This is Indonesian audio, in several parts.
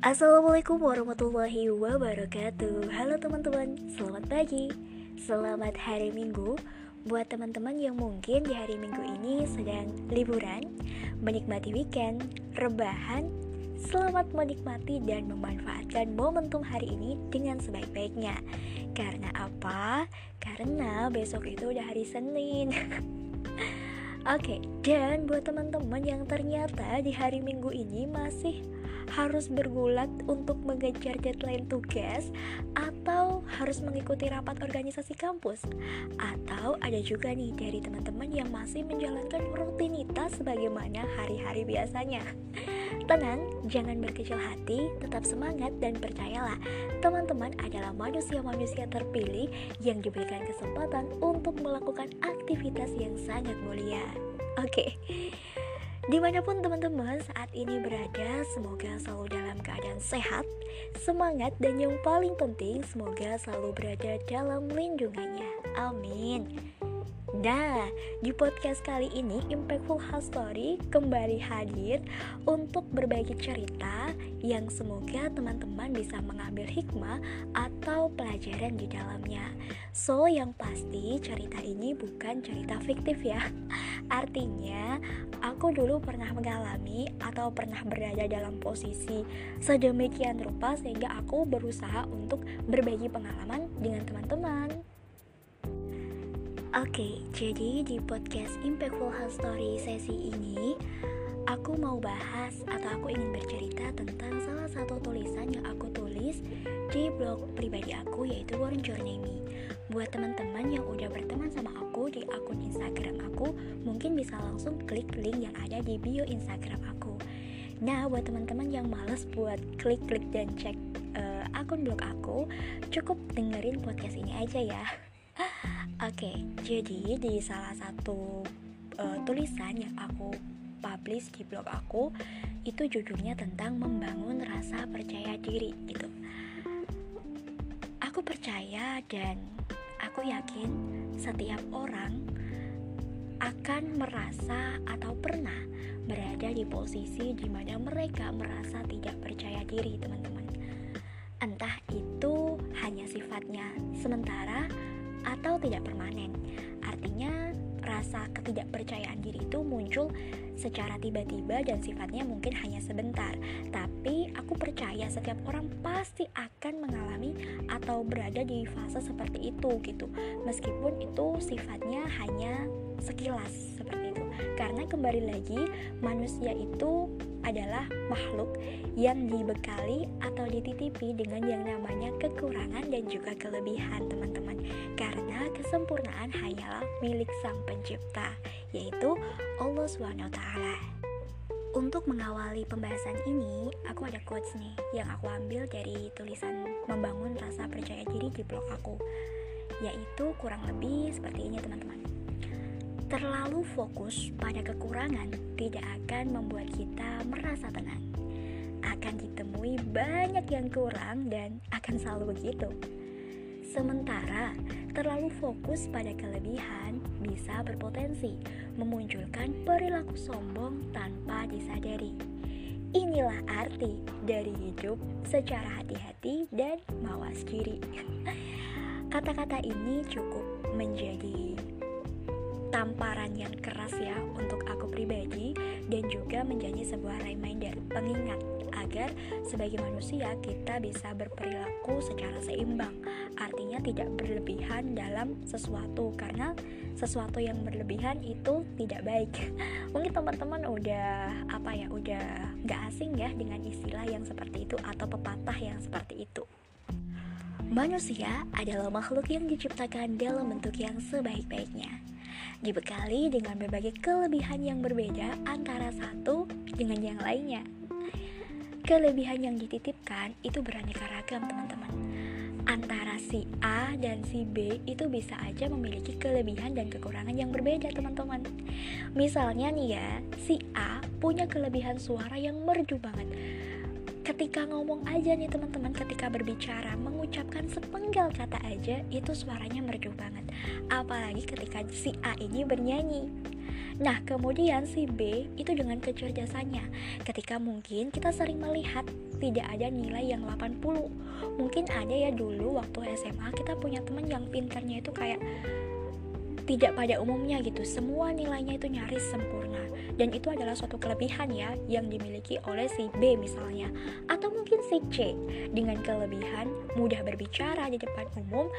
Assalamualaikum warahmatullahi wabarakatuh. Halo teman-teman, selamat pagi. Selamat hari minggu. Buat teman-teman yang mungkin di hari minggu ini sedang liburan Menikmati weekend, rebahan Selamat menikmati dan memanfaatkan momentum hari ini dengan sebaik-baiknya. Karena apa? Karena besok itu udah hari Senin. Oke, okay, dan buat teman-teman yang ternyata di hari minggu ini masih harus bergulat untuk mengejar deadline tugas atau harus mengikuti rapat organisasi kampus atau ada juga nih dari teman-teman yang masih menjalankan rutinitas sebagaimana hari-hari biasanya Tenang, jangan berkecil hati, tetap semangat dan percayalah Teman-teman adalah manusia-manusia terpilih yang diberikan kesempatan untuk melakukan aktivitas yang sangat mulia Oke, okay. Di mana pun teman-teman saat ini berada, semoga selalu dalam keadaan sehat, semangat, dan yang paling penting, semoga selalu berada dalam lindungannya. Amin. Nah, di podcast kali ini Impactful House Story kembali hadir untuk berbagi cerita yang semoga teman-teman bisa mengambil hikmah atau pelajaran di dalamnya. So, yang pasti cerita ini bukan cerita fiktif ya. Artinya, aku dulu pernah mengalami atau pernah berada dalam posisi sedemikian rupa sehingga aku berusaha untuk berbagi pengalaman dengan teman-teman. Oke, jadi di podcast Impactful Health Story sesi ini Aku mau bahas atau aku ingin bercerita tentang salah satu tulisan yang aku tulis di blog pribadi aku yaitu Warren Journey Me Buat teman-teman yang udah berteman sama aku di akun Instagram aku Mungkin bisa langsung klik link yang ada di bio Instagram aku Nah, buat teman-teman yang males buat klik-klik dan cek uh, akun blog aku Cukup dengerin podcast ini aja ya Oke, okay, jadi di salah satu uh, tulisan yang aku publish di blog aku itu judulnya tentang membangun rasa percaya diri gitu. Aku percaya dan aku yakin setiap orang akan merasa atau pernah berada di posisi di mana mereka merasa tidak percaya diri, teman-teman. Entah itu hanya sifatnya sementara atau tidak permanen. Artinya, rasa ketidakpercayaan diri itu muncul secara tiba-tiba dan sifatnya mungkin hanya sebentar. Tapi aku percaya setiap orang pasti akan mengalami atau berada di fase seperti itu gitu. Meskipun itu sifatnya hanya sekilas seperti itu. Karena kembali lagi manusia itu adalah makhluk yang dibekali atau dititipi dengan yang namanya kekurangan dan juga kelebihan teman-teman karena kesempurnaan hanyalah milik sang pencipta yaitu Allah SWT untuk mengawali pembahasan ini, aku ada quotes nih yang aku ambil dari tulisan membangun rasa percaya diri di blog aku yaitu kurang lebih seperti ini teman-teman Terlalu fokus pada kekurangan tidak akan membuat kita merasa tenang. Akan ditemui banyak yang kurang dan akan selalu begitu. Sementara terlalu fokus pada kelebihan bisa berpotensi memunculkan perilaku sombong tanpa disadari. Inilah arti dari hidup secara hati-hati dan mawas diri. Kata-kata ini cukup menjadi tamparan yang keras ya untuk aku pribadi dan juga menjadi sebuah reminder pengingat agar sebagai manusia kita bisa berperilaku secara seimbang. Artinya tidak berlebihan dalam sesuatu karena sesuatu yang berlebihan itu tidak baik. Mungkin teman-teman udah apa ya udah gak asing ya dengan istilah yang seperti itu atau pepatah yang seperti itu. Manusia adalah makhluk yang diciptakan dalam bentuk yang sebaik-baiknya. Dibekali dengan berbagai kelebihan yang berbeda antara satu dengan yang lainnya. Kelebihan yang dititipkan itu beraneka ragam, teman-teman. Antara si A dan si B itu bisa aja memiliki kelebihan dan kekurangan yang berbeda, teman-teman. Misalnya nih ya, si A punya kelebihan suara yang merdu banget ketika ngomong aja nih teman-teman ketika berbicara mengucapkan sepenggal kata aja itu suaranya merdu banget apalagi ketika si A ini bernyanyi Nah, kemudian si B itu dengan kecerdasannya. Ketika mungkin kita sering melihat tidak ada nilai yang 80 mungkin ada ya dulu waktu SMA kita punya teman yang pintarnya itu kayak tidak pada umumnya gitu. Semua nilainya itu nyaris sempurna. Dan itu adalah suatu kelebihan ya yang dimiliki oleh si B misalnya. Atau mungkin si C. Dengan kelebihan mudah berbicara di depan umum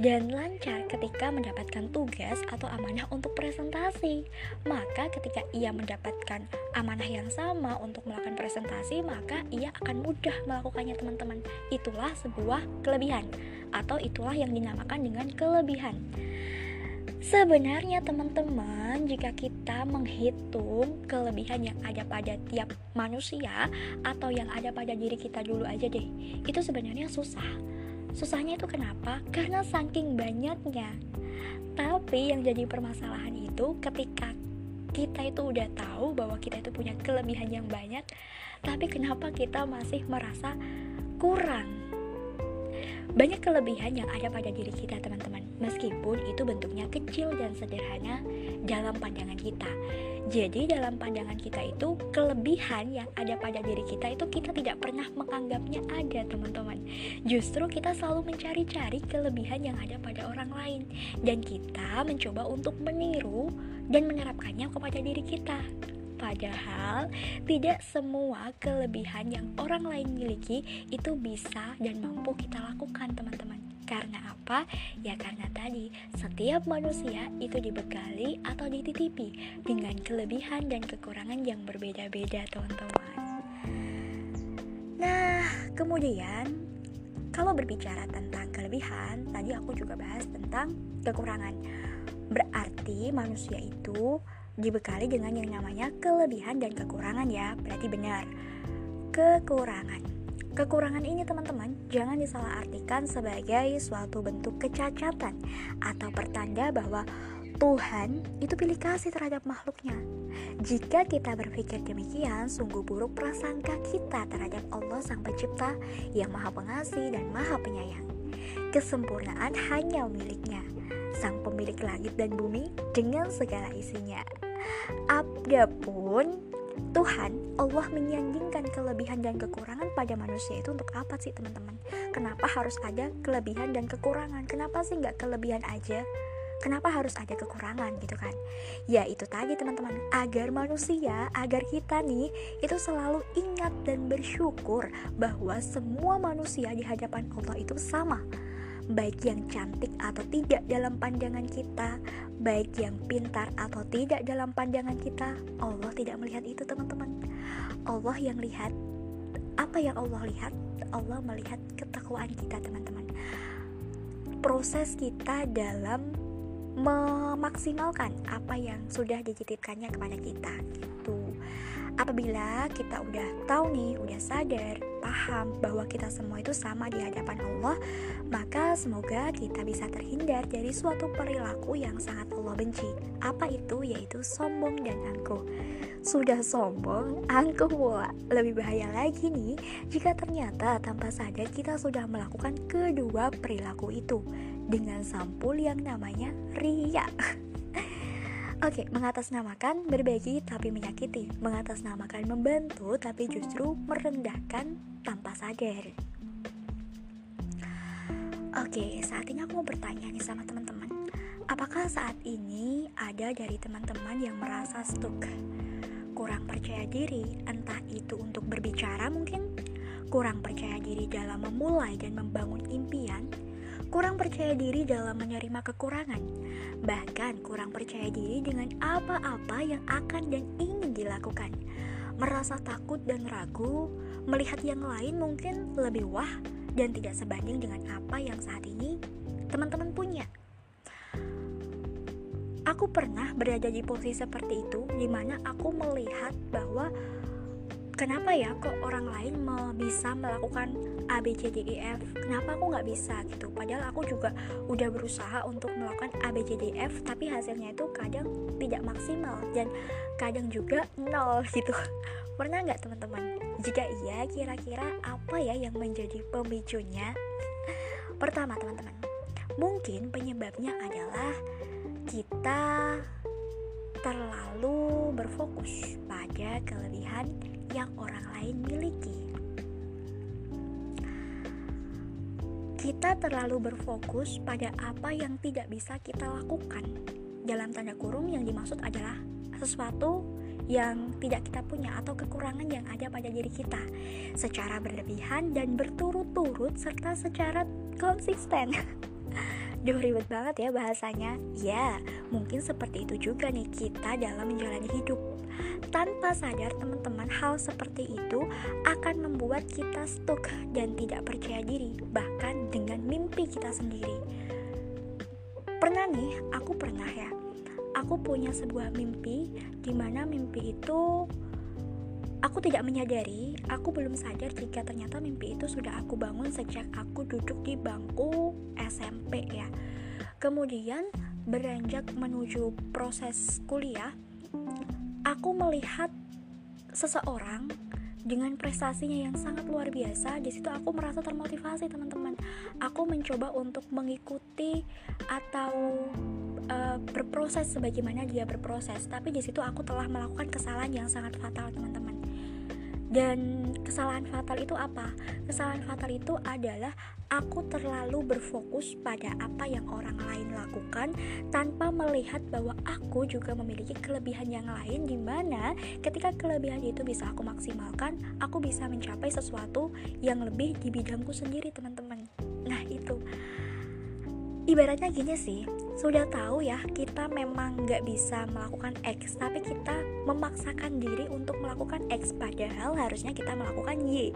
dan lancar ketika mendapatkan tugas atau amanah untuk presentasi. Maka ketika ia mendapatkan amanah yang sama untuk melakukan presentasi, maka ia akan mudah melakukannya teman-teman. Itulah sebuah kelebihan atau itulah yang dinamakan dengan kelebihan. Sebenarnya teman-teman, jika kita menghitung kelebihan yang ada pada tiap manusia atau yang ada pada diri kita dulu aja deh, itu sebenarnya susah. Susahnya itu kenapa? Karena saking banyaknya. Tapi yang jadi permasalahan itu ketika kita itu udah tahu bahwa kita itu punya kelebihan yang banyak, tapi kenapa kita masih merasa kurang? Banyak kelebihan yang ada pada diri kita, teman-teman, meskipun itu bentuknya kecil dan sederhana dalam pandangan kita. Jadi, dalam pandangan kita itu, kelebihan yang ada pada diri kita itu kita tidak pernah menganggapnya ada, teman-teman. Justru kita selalu mencari-cari kelebihan yang ada pada orang lain, dan kita mencoba untuk meniru dan menerapkannya kepada diri kita. Padahal tidak semua kelebihan yang orang lain miliki itu bisa dan mampu kita lakukan teman-teman. Karena apa? Ya karena tadi setiap manusia itu dibekali atau dititipi dengan kelebihan dan kekurangan yang berbeda-beda teman-teman. Nah kemudian kalau berbicara tentang kelebihan Tadi aku juga bahas tentang kekurangan. Berarti manusia itu dibekali dengan yang namanya kelebihan dan kekurangan ya. Berarti benar. Kekurangan. Kekurangan ini teman-teman jangan disalahartikan sebagai suatu bentuk kecacatan atau pertanda bahwa Tuhan itu pilih kasih terhadap makhluknya. Jika kita berpikir demikian, sungguh buruk prasangka kita terhadap Allah Sang Pencipta yang Maha Pengasih dan Maha Penyayang. Kesempurnaan hanya miliknya, Sang Pemilik langit dan bumi dengan segala isinya. Adapun Tuhan Allah menyandingkan kelebihan dan kekurangan pada manusia itu untuk apa sih teman-teman? Kenapa harus ada kelebihan dan kekurangan? Kenapa sih nggak kelebihan aja? Kenapa harus ada kekurangan gitu kan? Ya itu tadi teman-teman Agar manusia, agar kita nih Itu selalu ingat dan bersyukur Bahwa semua manusia di hadapan Allah itu sama baik yang cantik atau tidak dalam pandangan kita, baik yang pintar atau tidak dalam pandangan kita, Allah tidak melihat itu, teman-teman. Allah yang lihat apa yang Allah lihat, Allah melihat ketakwaan kita, teman-teman. Proses kita dalam memaksimalkan apa yang sudah dititipkannya kepada kita gitu. Apabila kita udah tahu nih, udah sadar paham bahwa kita semua itu sama di hadapan Allah, maka semoga kita bisa terhindar dari suatu perilaku yang sangat Allah benci. Apa itu? Yaitu sombong dan angkuh. Sudah sombong, angkuh pula. Lebih bahaya lagi nih jika ternyata tanpa sadar kita sudah melakukan kedua perilaku itu dengan sampul yang namanya ria. Oke, mengatasnamakan berbagi tapi menyakiti, mengatasnamakan membantu tapi justru merendahkan tanpa sadar. Oke, saat ini aku mau bertanya nih sama teman-teman. Apakah saat ini ada dari teman-teman yang merasa stuck, kurang percaya diri, entah itu untuk berbicara mungkin, kurang percaya diri dalam memulai dan membangun impian, kurang percaya diri dalam menerima kekurangan, bahkan kurang percaya diri dengan apa-apa yang akan dan ingin dilakukan, merasa takut dan ragu, melihat yang lain mungkin lebih wah dan tidak sebanding dengan apa yang saat ini teman-teman punya. Aku pernah berada di posisi seperti itu, di mana aku melihat bahwa kenapa ya kok orang lain bisa melakukan A B C D E F? Kenapa aku nggak bisa gitu? Padahal aku juga udah berusaha untuk melakukan A B C D E F tapi hasilnya itu kadang tidak maksimal dan kadang juga nol gitu. Pernah nggak teman-teman? Jika iya kira-kira apa ya yang menjadi pemicunya? Pertama teman-teman mungkin penyebabnya adalah kita terlalu berfokus pada kelebihan yang orang lain miliki. Kita terlalu berfokus pada apa yang tidak bisa kita lakukan. Dalam tanda kurung yang dimaksud adalah sesuatu yang tidak kita punya atau kekurangan yang ada pada diri kita secara berlebihan dan berturut-turut serta secara konsisten. Duh ribet banget ya bahasanya. Ya, mungkin seperti itu juga nih kita dalam menjalani hidup. Tanpa sadar teman-teman hal seperti itu akan membuat kita stuck dan tidak percaya diri Bahkan dengan mimpi kita sendiri. Pernah nih, aku pernah ya. Aku punya sebuah mimpi Di mana mimpi itu Aku tidak menyadari, aku belum sadar jika ternyata mimpi itu sudah aku bangun sejak aku duduk di bangku SMP ya. Kemudian beranjak menuju proses kuliah, aku melihat seseorang dengan prestasinya yang sangat luar biasa. Di situ aku merasa termotivasi, teman-teman. Aku mencoba untuk mengikuti atau uh, berproses sebagaimana dia berproses, tapi di situ aku telah melakukan kesalahan yang sangat fatal, teman-teman dan kesalahan fatal itu apa? Kesalahan fatal itu adalah aku terlalu berfokus pada apa yang orang lain lakukan tanpa melihat bahwa aku juga memiliki kelebihan yang lain di mana ketika kelebihan itu bisa aku maksimalkan, aku bisa mencapai sesuatu yang lebih di bidangku sendiri, teman-teman. Ibaratnya gini sih sudah tahu ya kita memang nggak bisa melakukan X tapi kita memaksakan diri untuk melakukan X padahal harusnya kita melakukan Y.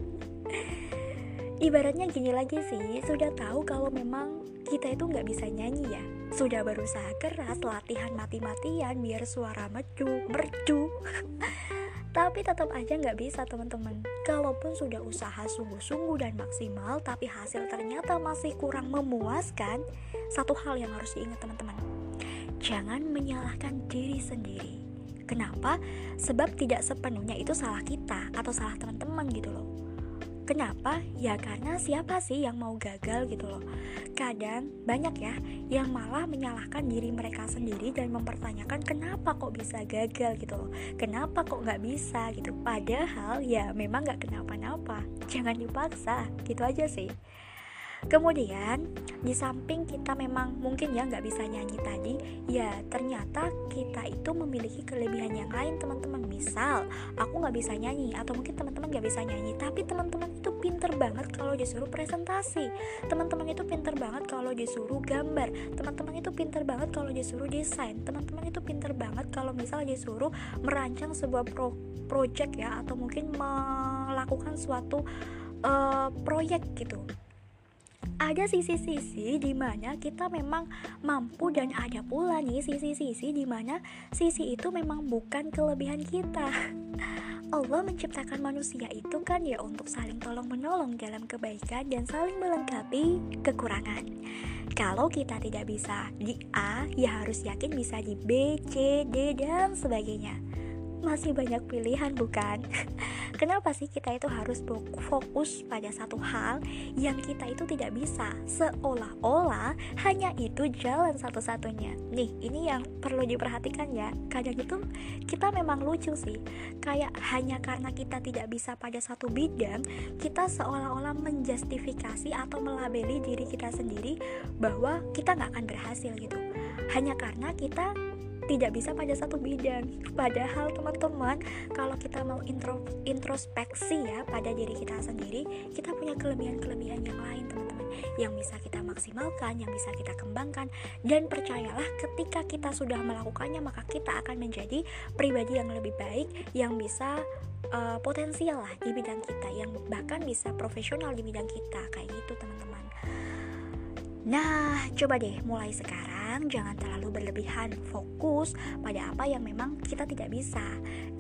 Ibaratnya gini lagi sih sudah tahu kalau memang kita itu nggak bisa nyanyi ya. Sudah berusaha keras latihan mati-matian biar suara merdu merdu tapi tetap aja nggak bisa teman-teman. Kalaupun sudah usaha sungguh-sungguh dan maksimal tapi hasil ternyata masih kurang memuaskan satu hal yang harus diingat teman-teman. Jangan menyalahkan diri sendiri. Kenapa? Sebab tidak sepenuhnya itu salah kita atau salah teman-teman gitu loh Kenapa? Ya karena siapa sih yang mau gagal gitu loh? Kadang banyak ya yang malah menyalahkan diri mereka sendiri dan mempertanyakan kenapa kok bisa gagal? gitu loh. Kenapa kok nggak bisa? gitu. Padahal ya memang nggak kenapa-napa. Jangan dipaksa. Gitu aja sih Kemudian di samping kita memang mungkin ya nggak bisa nyanyi tadi, ya ternyata kita itu memiliki kelebihan yang lain teman-teman. Misal aku nggak bisa nyanyi atau mungkin teman-teman nggak bisa nyanyi, tapi teman-teman itu pinter banget kalau disuruh presentasi. Teman-teman itu pinter banget kalau disuruh gambar. Teman-teman itu pinter banget kalau disuruh desain. Teman-teman itu pinter banget kalau misal disuruh merancang sebuah pro project ya atau mungkin melakukan suatu uh, proyek gitu ada sisi-sisi di mana kita memang mampu dan ada pula nih sisi-sisi di mana sisi itu memang bukan kelebihan kita. Allah menciptakan manusia itu kan ya untuk saling tolong menolong dalam kebaikan dan saling melengkapi kekurangan. Kalau kita tidak bisa di A, ya harus yakin bisa di B, C, D dan sebagainya masih banyak pilihan bukan? Kenapa sih kita itu harus fokus pada satu hal yang kita itu tidak bisa? Seolah-olah hanya itu jalan satu-satunya. Nih ini yang perlu diperhatikan ya. Kadang itu kita memang lucu sih. Kayak hanya karena kita tidak bisa pada satu bidang Kita seolah-olah menjustifikasi atau melabeli diri kita sendiri Bahwa kita nggak akan berhasil gitu. Hanya karena kita tidak bisa pada satu bidang. Padahal teman-teman kalau kita mau intro, introspeksi ya pada diri kita sendiri kita punya kelebihan-kelebihan yang lain teman-teman. Yang bisa kita maksimalkan yang bisa kita kembangkan. Dan percayalah ketika kita sudah melakukannya maka kita akan menjadi pribadi yang lebih baik yang bisa uh, potensial lah di bidang kita yang bahkan bisa profesional di bidang kita. Kayak gitu teman-teman nah coba deh mulai sekarang jangan terlalu berlebihan fokus pada apa yang memang kita tidak bisa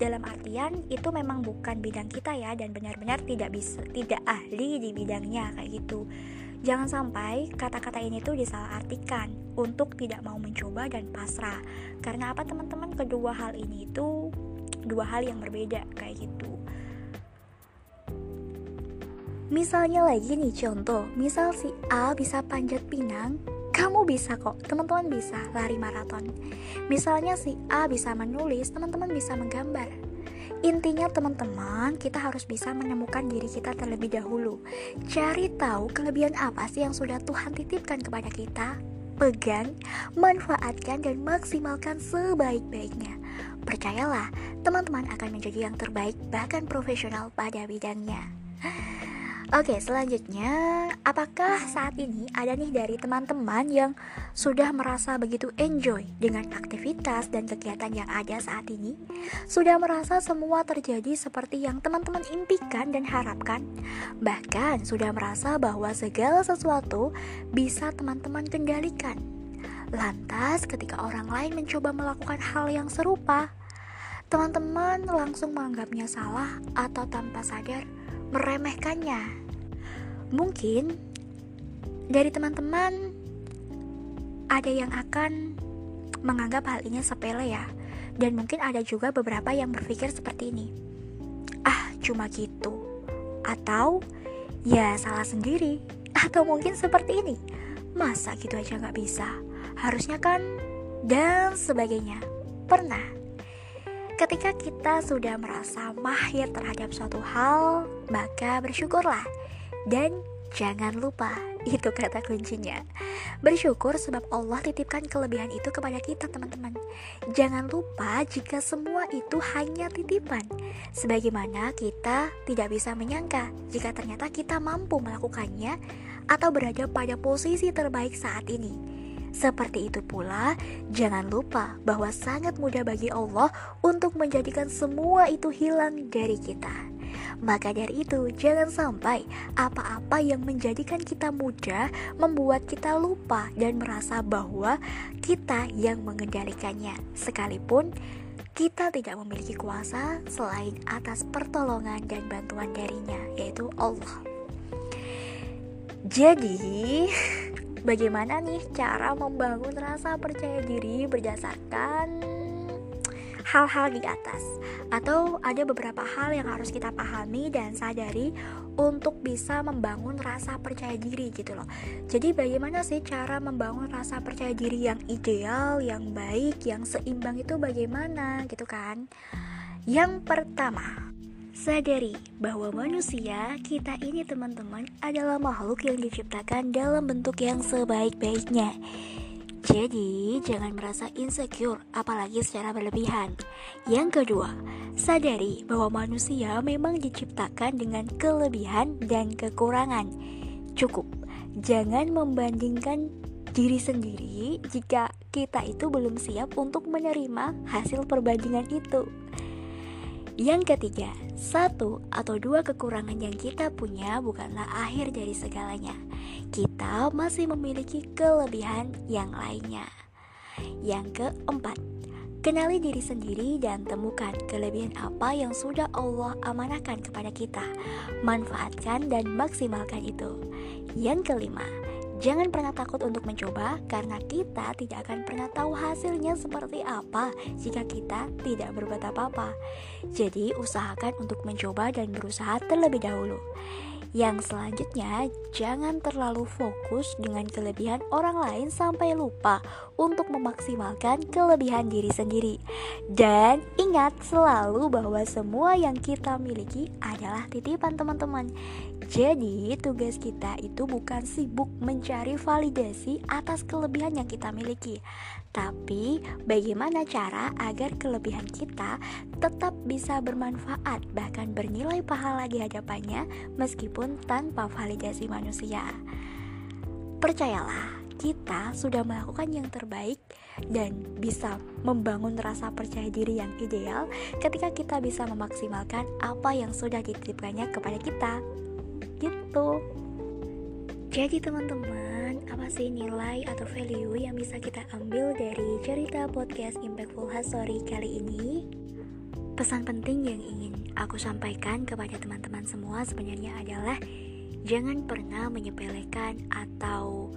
dalam artian itu memang bukan bidang kita ya dan benar-benar tidak bisa tidak ahli di bidangnya kayak gitu Jangan sampai kata-kata ini tuh disalahartikan untuk tidak mau mencoba dan pasrah. Karena apa teman-teman? Kedua hal ini itu dua hal yang berbeda kayak gitu. Misalnya lagi nih contoh, misal si A bisa panjat pinang, kamu bisa kok, teman-teman bisa lari maraton. Misalnya si A bisa menulis, teman-teman bisa menggambar. Intinya teman-teman, kita harus bisa menemukan diri kita terlebih dahulu. Cari tahu kelebihan apa sih yang sudah Tuhan titipkan kepada kita. Pegang, manfaatkan dan maksimalkan sebaik-baiknya. Percayalah, teman-teman akan menjadi yang terbaik bahkan profesional pada bidangnya. Oke, selanjutnya, apakah saat ini ada nih dari teman-teman yang sudah merasa begitu enjoy dengan aktivitas dan kegiatan yang ada saat ini? Sudah merasa semua terjadi seperti yang teman-teman impikan dan harapkan? Bahkan sudah merasa bahwa segala sesuatu bisa teman-teman kendalikan. Lantas, ketika orang lain mencoba melakukan hal yang serupa, teman-teman langsung menganggapnya salah atau tanpa sadar meremehkannya. Mungkin dari teman-teman ada yang akan menganggap hal ini sepele ya. Dan mungkin ada juga beberapa yang berpikir seperti ini. Ah, cuma gitu. Atau ya salah sendiri. Atau mungkin seperti ini. Masa gitu aja nggak bisa? Harusnya kan dan sebagainya. Pernah Ketika kita sudah merasa mahir terhadap suatu hal, maka bersyukurlah dan jangan lupa, itu kata kuncinya. Bersyukur sebab Allah titipkan kelebihan itu kepada kita, teman-teman. Jangan lupa jika semua itu hanya titipan. Sebagaimana kita tidak bisa menyangka jika ternyata kita mampu melakukannya atau berada pada posisi terbaik saat ini. Seperti itu pula, jangan lupa bahwa sangat mudah bagi Allah untuk menjadikan semua itu hilang dari kita. Maka dari itu, jangan sampai apa-apa yang menjadikan kita mudah membuat kita lupa dan merasa bahwa kita yang mengendalikannya. Sekalipun kita tidak memiliki kuasa selain atas pertolongan dan bantuan darinya, yaitu Allah. Jadi, bagaimana nih cara membangun rasa percaya diri berdasarkan hal-hal di atas atau ada beberapa hal yang harus kita pahami dan sadari untuk bisa membangun rasa percaya diri gitu loh. Jadi bagaimana sih cara membangun rasa percaya diri yang ideal, yang baik, yang seimbang itu bagaimana gitu kan? Yang pertama, Sadari bahwa manusia kita ini teman-teman adalah makhluk yang diciptakan dalam bentuk yang sebaik-baiknya jadi, jangan merasa insecure, apalagi secara berlebihan. Yang kedua, sadari bahwa manusia memang diciptakan dengan kelebihan dan kekurangan. Cukup, jangan membandingkan diri sendiri jika kita itu belum siap untuk menerima hasil perbandingan itu. Yang ketiga, satu atau dua kekurangan yang kita punya bukanlah akhir dari segalanya. Kita masih memiliki kelebihan yang lainnya. Yang keempat, kenali diri sendiri dan temukan kelebihan apa yang sudah Allah amanahkan kepada kita. Manfaatkan dan maksimalkan itu. Yang kelima, Jangan pernah takut untuk mencoba karena kita tidak akan pernah tahu hasilnya seperti apa jika kita tidak berbuat apa-apa. Jadi usahakan untuk mencoba dan berusaha terlebih dahulu. Yang selanjutnya, jangan terlalu fokus dengan kelebihan orang lain sampai lupa untuk memaksimalkan kelebihan diri sendiri. Dan ingat selalu bahwa semua yang kita miliki adalah titipan teman-teman. Jadi, tugas kita itu bukan sibuk mencari validasi atas kelebihan yang kita miliki, tapi bagaimana cara agar kelebihan kita tetap bisa bermanfaat bahkan bernilai pahala di hadapannya meskipun tanpa validasi manusia. Percayalah, kita sudah melakukan yang terbaik dan bisa membangun rasa percaya diri yang ideal ketika kita bisa memaksimalkan apa yang sudah dititipkannya kepada kita. Gitu. Jadi teman-teman, apa sih nilai atau value yang bisa kita ambil dari cerita podcast Impactful Story kali ini? Pesan penting yang ingin aku sampaikan kepada teman-teman semua sebenarnya adalah jangan pernah menyepelekan atau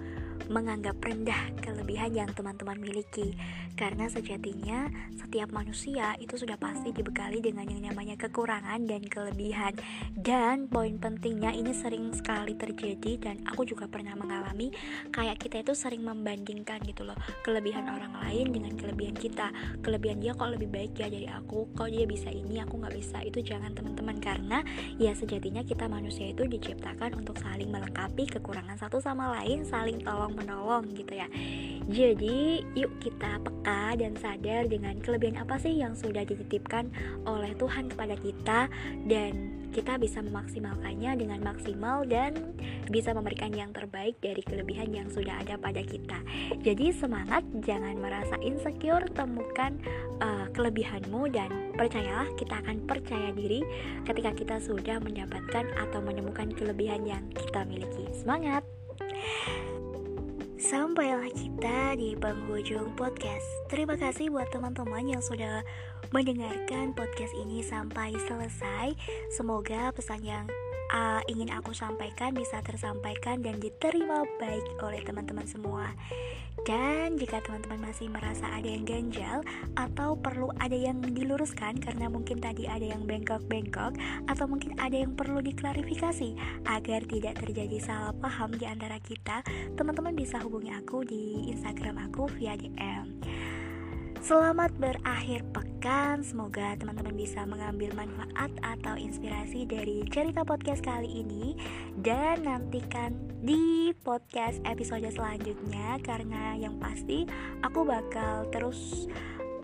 menganggap rendah kelebihan yang teman-teman miliki. Karena sejatinya setiap manusia itu sudah pasti dibekali dengan yang namanya kekurangan dan kelebihan. Dan poin pentingnya ini sering sekali terjadi dan aku juga pernah mengalami kayak kita itu sering membandingkan gitu loh kelebihan orang lain dengan kelebihan kita. Kelebihan dia kok lebih baik ya dari aku kok dia bisa ini aku nggak bisa. Itu jangan teman-teman karena ya sejatinya kita manusia itu diciptakan untuk saling melengkapi kekurangan satu sama lain saling tolong menolong gitu ya jadi yuk kita peka dan sadar dengan kelebihan apa sih yang sudah dititipkan oleh Tuhan kepada kita dan kita bisa memaksimalkannya dengan maksimal dan bisa memberikan yang terbaik dari kelebihan yang sudah ada pada kita. Jadi semangat, jangan merasa insecure, temukan uh, kelebihanmu dan percayalah kita akan percaya diri ketika kita sudah mendapatkan atau menemukan kelebihan yang kita miliki. Semangat! Sampailah kita di penghujung podcast. Terima kasih buat teman-teman yang sudah mendengarkan podcast ini sampai selesai. Semoga pesan yang uh, ingin aku sampaikan bisa tersampaikan dan diterima baik oleh teman-teman semua. Dan jika teman-teman masih merasa ada yang ganjal atau perlu ada yang diluruskan karena mungkin tadi ada yang bengkok-bengkok atau mungkin ada yang perlu diklarifikasi agar tidak terjadi salah paham di antara kita, teman-teman bisa hubungi aku di Instagram aku via DM. Selamat berakhir pekan. Semoga teman-teman bisa mengambil manfaat atau inspirasi dari cerita podcast kali ini dan nantikan di podcast episode selanjutnya karena yang pasti aku bakal terus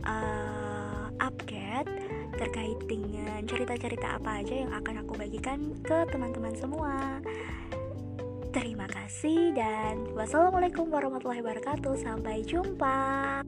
uh, update terkait dengan cerita-cerita apa aja yang akan aku bagikan ke teman-teman semua. Terima kasih dan wassalamualaikum warahmatullahi wabarakatuh. Sampai jumpa.